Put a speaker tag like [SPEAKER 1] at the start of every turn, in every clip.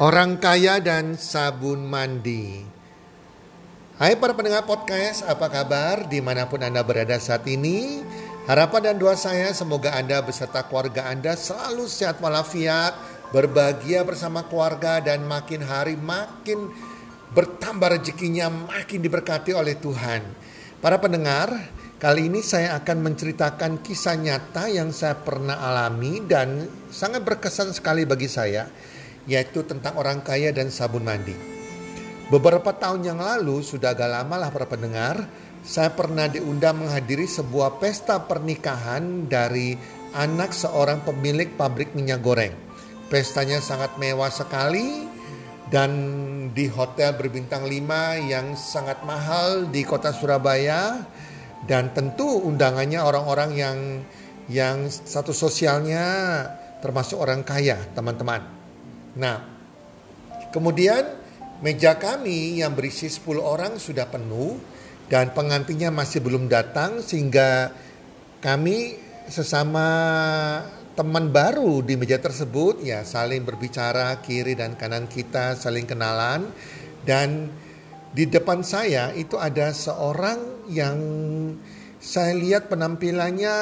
[SPEAKER 1] Orang kaya dan sabun mandi. Hai para pendengar podcast, apa kabar di mana pun Anda berada saat ini? Harapan dan doa saya semoga Anda beserta keluarga Anda selalu sehat walafiat, berbahagia bersama keluarga dan makin hari makin bertambah rezekinya, makin diberkati oleh Tuhan. Para pendengar, kali ini saya akan menceritakan kisah nyata yang saya pernah alami dan sangat berkesan sekali bagi saya yaitu tentang orang kaya dan sabun mandi. Beberapa tahun yang lalu, sudah agak lama lah para pendengar, saya pernah diundang menghadiri sebuah pesta pernikahan dari anak seorang pemilik pabrik minyak goreng. Pestanya sangat mewah sekali dan di hotel berbintang 5 yang sangat mahal di kota Surabaya dan tentu undangannya orang-orang yang yang satu sosialnya termasuk orang kaya, teman-teman. Nah, kemudian meja kami yang berisi 10 orang sudah penuh dan pengantinnya masih belum datang sehingga kami sesama teman baru di meja tersebut ya saling berbicara kiri dan kanan kita saling kenalan. Dan di depan saya itu ada seorang yang saya lihat penampilannya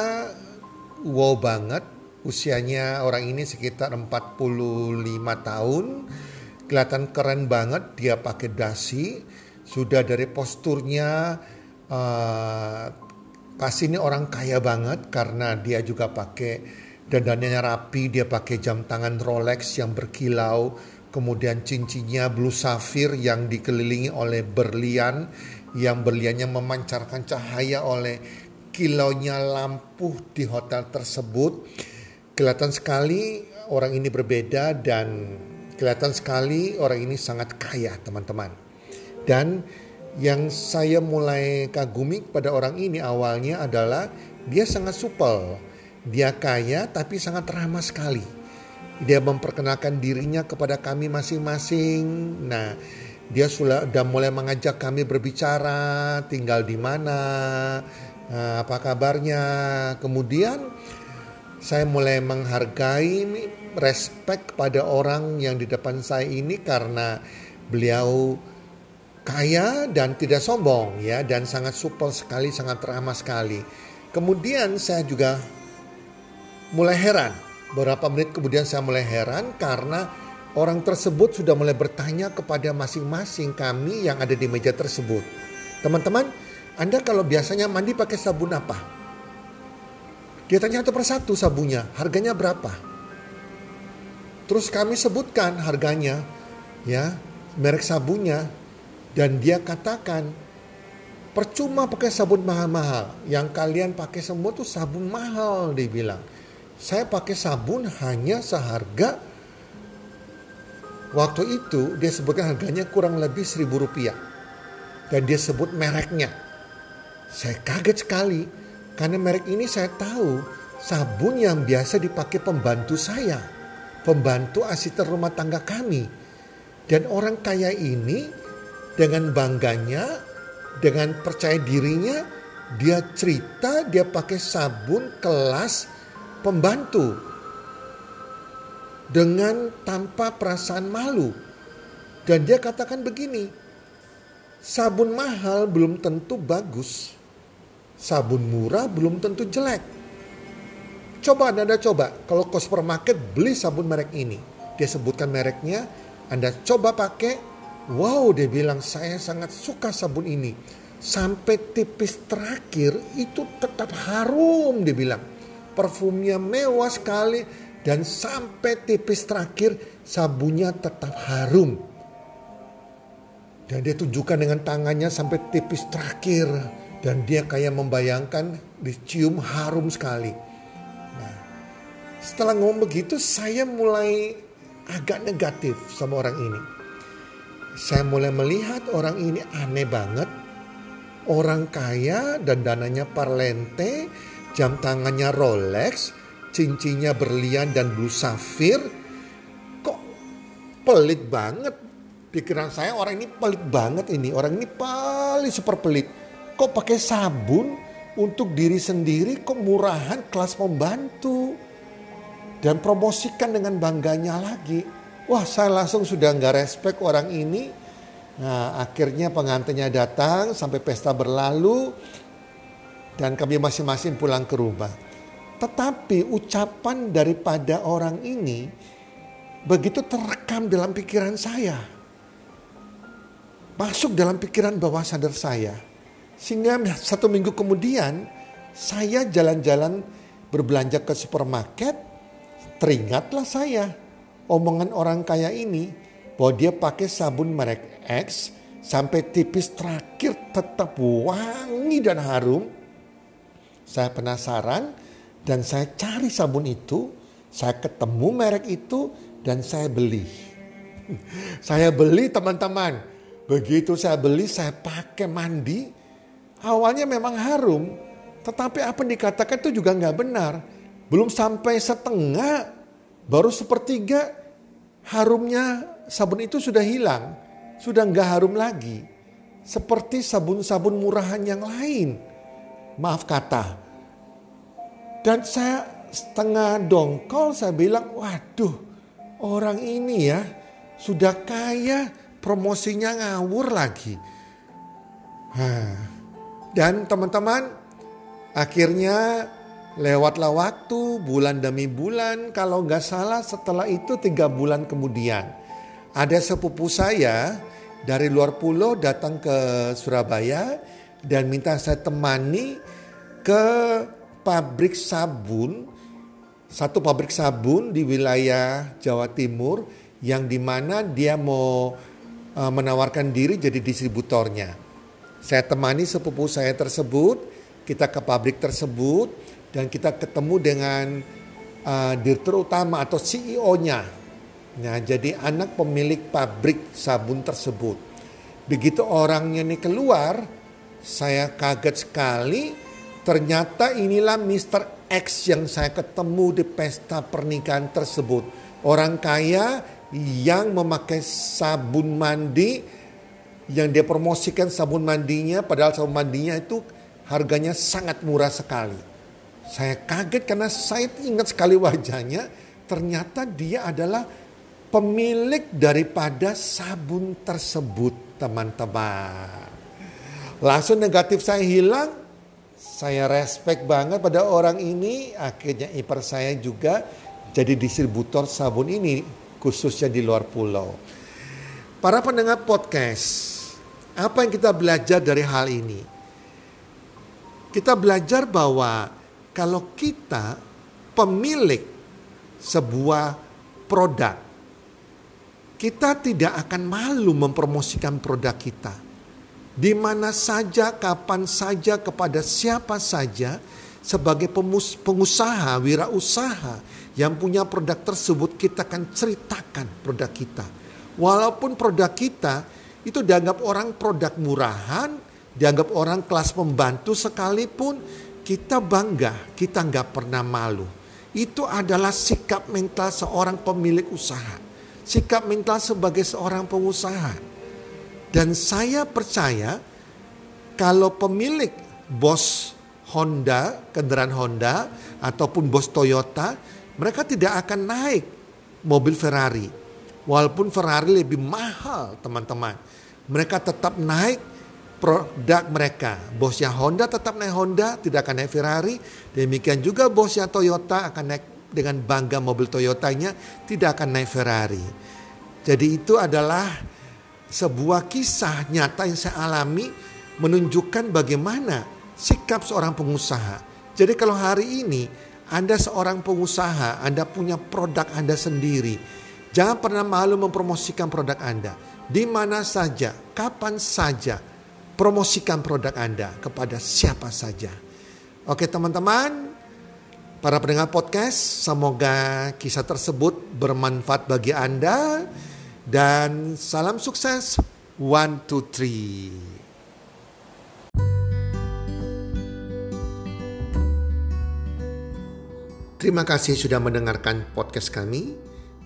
[SPEAKER 1] wow banget Usianya orang ini sekitar 45 tahun. Kelihatan keren banget dia pakai dasi. Sudah dari posturnya uh, pasti ini orang kaya banget karena dia juga pakai dandannya rapi, dia pakai jam tangan Rolex yang berkilau, kemudian cincinnya blue sapphire yang dikelilingi oleh berlian yang berliannya memancarkan cahaya oleh kilaunya lampu di hotel tersebut kelihatan sekali orang ini berbeda dan kelihatan sekali orang ini sangat kaya teman-teman. Dan yang saya mulai kagumi pada orang ini awalnya adalah dia sangat supel. Dia kaya tapi sangat ramah sekali. Dia memperkenalkan dirinya kepada kami masing-masing. Nah, dia sudah, mulai mengajak kami berbicara, tinggal di mana, eh, apa kabarnya. Kemudian saya mulai menghargai respect pada orang yang di depan saya ini karena beliau kaya dan tidak sombong ya dan sangat supel sekali, sangat ramah sekali. Kemudian saya juga mulai heran. Beberapa menit kemudian saya mulai heran karena orang tersebut sudah mulai bertanya kepada masing-masing kami yang ada di meja tersebut. Teman-teman, Anda kalau biasanya mandi pakai sabun apa? Dia tanya satu persatu sabunnya, harganya berapa? Terus kami sebutkan harganya, ya, merek sabunnya, dan dia katakan, percuma pakai sabun mahal-mahal. Yang kalian pakai semua tuh sabun mahal, dia bilang. Saya pakai sabun hanya seharga Waktu itu dia sebutkan harganya kurang lebih seribu rupiah. Dan dia sebut mereknya. Saya kaget sekali karena merek ini saya tahu sabun yang biasa dipakai pembantu saya, pembantu asisten rumah tangga kami. Dan orang kaya ini dengan bangganya, dengan percaya dirinya, dia cerita dia pakai sabun kelas pembantu dengan tanpa perasaan malu. Dan dia katakan begini, sabun mahal belum tentu bagus sabun murah belum tentu jelek. Coba Anda, coba, kalau ke supermarket beli sabun merek ini. Dia sebutkan mereknya, Anda coba pakai, wow dia bilang saya sangat suka sabun ini. Sampai tipis terakhir itu tetap harum dia bilang. Parfumnya mewah sekali dan sampai tipis terakhir sabunnya tetap harum. Dan dia tunjukkan dengan tangannya sampai tipis terakhir. Dan dia kayak membayangkan dicium harum sekali. Nah, setelah ngomong begitu saya mulai agak negatif sama orang ini. Saya mulai melihat orang ini aneh banget. Orang kaya dan dananya parlente, jam tangannya Rolex, cincinnya berlian dan blue safir. Kok pelit banget pikiran saya orang ini pelit banget ini. Orang ini paling super pelit Kok pakai sabun untuk diri sendiri kok murahan kelas pembantu. Dan promosikan dengan bangganya lagi. Wah saya langsung sudah nggak respect orang ini. Nah akhirnya pengantinnya datang sampai pesta berlalu. Dan kami masing-masing pulang ke rumah. Tetapi ucapan daripada orang ini begitu terekam dalam pikiran saya. Masuk dalam pikiran bawah sadar saya sehingga satu minggu kemudian saya jalan-jalan berbelanja ke supermarket. Teringatlah saya omongan orang kaya ini bahwa dia pakai sabun merek X sampai tipis terakhir tetap wangi dan harum. Saya penasaran dan saya cari sabun itu. Saya ketemu merek itu dan saya beli. saya beli teman-teman. Begitu saya beli saya pakai mandi awalnya memang harum, tetapi apa yang dikatakan itu juga nggak benar. Belum sampai setengah, baru sepertiga harumnya sabun itu sudah hilang, sudah nggak harum lagi. Seperti sabun-sabun murahan yang lain. Maaf kata. Dan saya setengah dongkol saya bilang, waduh orang ini ya sudah kaya promosinya ngawur lagi. Hah, dan teman-teman, akhirnya lewatlah waktu bulan demi bulan. Kalau nggak salah setelah itu tiga bulan kemudian. Ada sepupu saya dari luar pulau datang ke Surabaya dan minta saya temani ke pabrik sabun. Satu pabrik sabun di wilayah Jawa Timur yang di mana dia mau eh, menawarkan diri jadi distributornya. Saya temani sepupu saya tersebut, kita ke pabrik tersebut dan kita ketemu dengan uh, direktur utama atau CEO-nya. Nah, jadi anak pemilik pabrik sabun tersebut. Begitu orangnya ini keluar, saya kaget sekali. Ternyata inilah Mr. X yang saya ketemu di pesta pernikahan tersebut. Orang kaya yang memakai sabun mandi yang dia promosikan sabun mandinya padahal sabun mandinya itu harganya sangat murah sekali. Saya kaget karena saya ingat sekali wajahnya ternyata dia adalah pemilik daripada sabun tersebut teman-teman. Langsung negatif saya hilang, saya respect banget pada orang ini. Akhirnya ipar saya juga jadi distributor sabun ini khususnya di luar pulau. Para pendengar podcast, apa yang kita belajar dari hal ini? Kita belajar bahwa kalau kita pemilik sebuah produk, kita tidak akan malu mempromosikan produk kita. Di mana saja, kapan saja, kepada siapa saja, sebagai pengusaha, wirausaha yang punya produk tersebut, kita akan ceritakan produk kita. Walaupun produk kita itu dianggap orang produk murahan, dianggap orang kelas pembantu sekalipun kita bangga, kita nggak pernah malu. Itu adalah sikap mental seorang pemilik usaha. Sikap mental sebagai seorang pengusaha. Dan saya percaya kalau pemilik bos Honda, kendaraan Honda ataupun bos Toyota, mereka tidak akan naik mobil Ferrari. Walaupun Ferrari lebih mahal teman-teman mereka tetap naik produk mereka. Bosnya Honda tetap naik Honda, tidak akan naik Ferrari. Demikian juga bosnya Toyota akan naik dengan bangga mobil Toyotanya, tidak akan naik Ferrari. Jadi itu adalah sebuah kisah nyata yang saya alami menunjukkan bagaimana sikap seorang pengusaha. Jadi kalau hari ini Anda seorang pengusaha, Anda punya produk Anda sendiri. Jangan pernah malu mempromosikan produk Anda. Di mana saja, kapan saja, promosikan produk Anda kepada siapa saja. Oke teman-teman, para pendengar podcast, semoga kisah tersebut bermanfaat bagi Anda dan salam sukses. One, two, three. Terima kasih sudah mendengarkan podcast kami.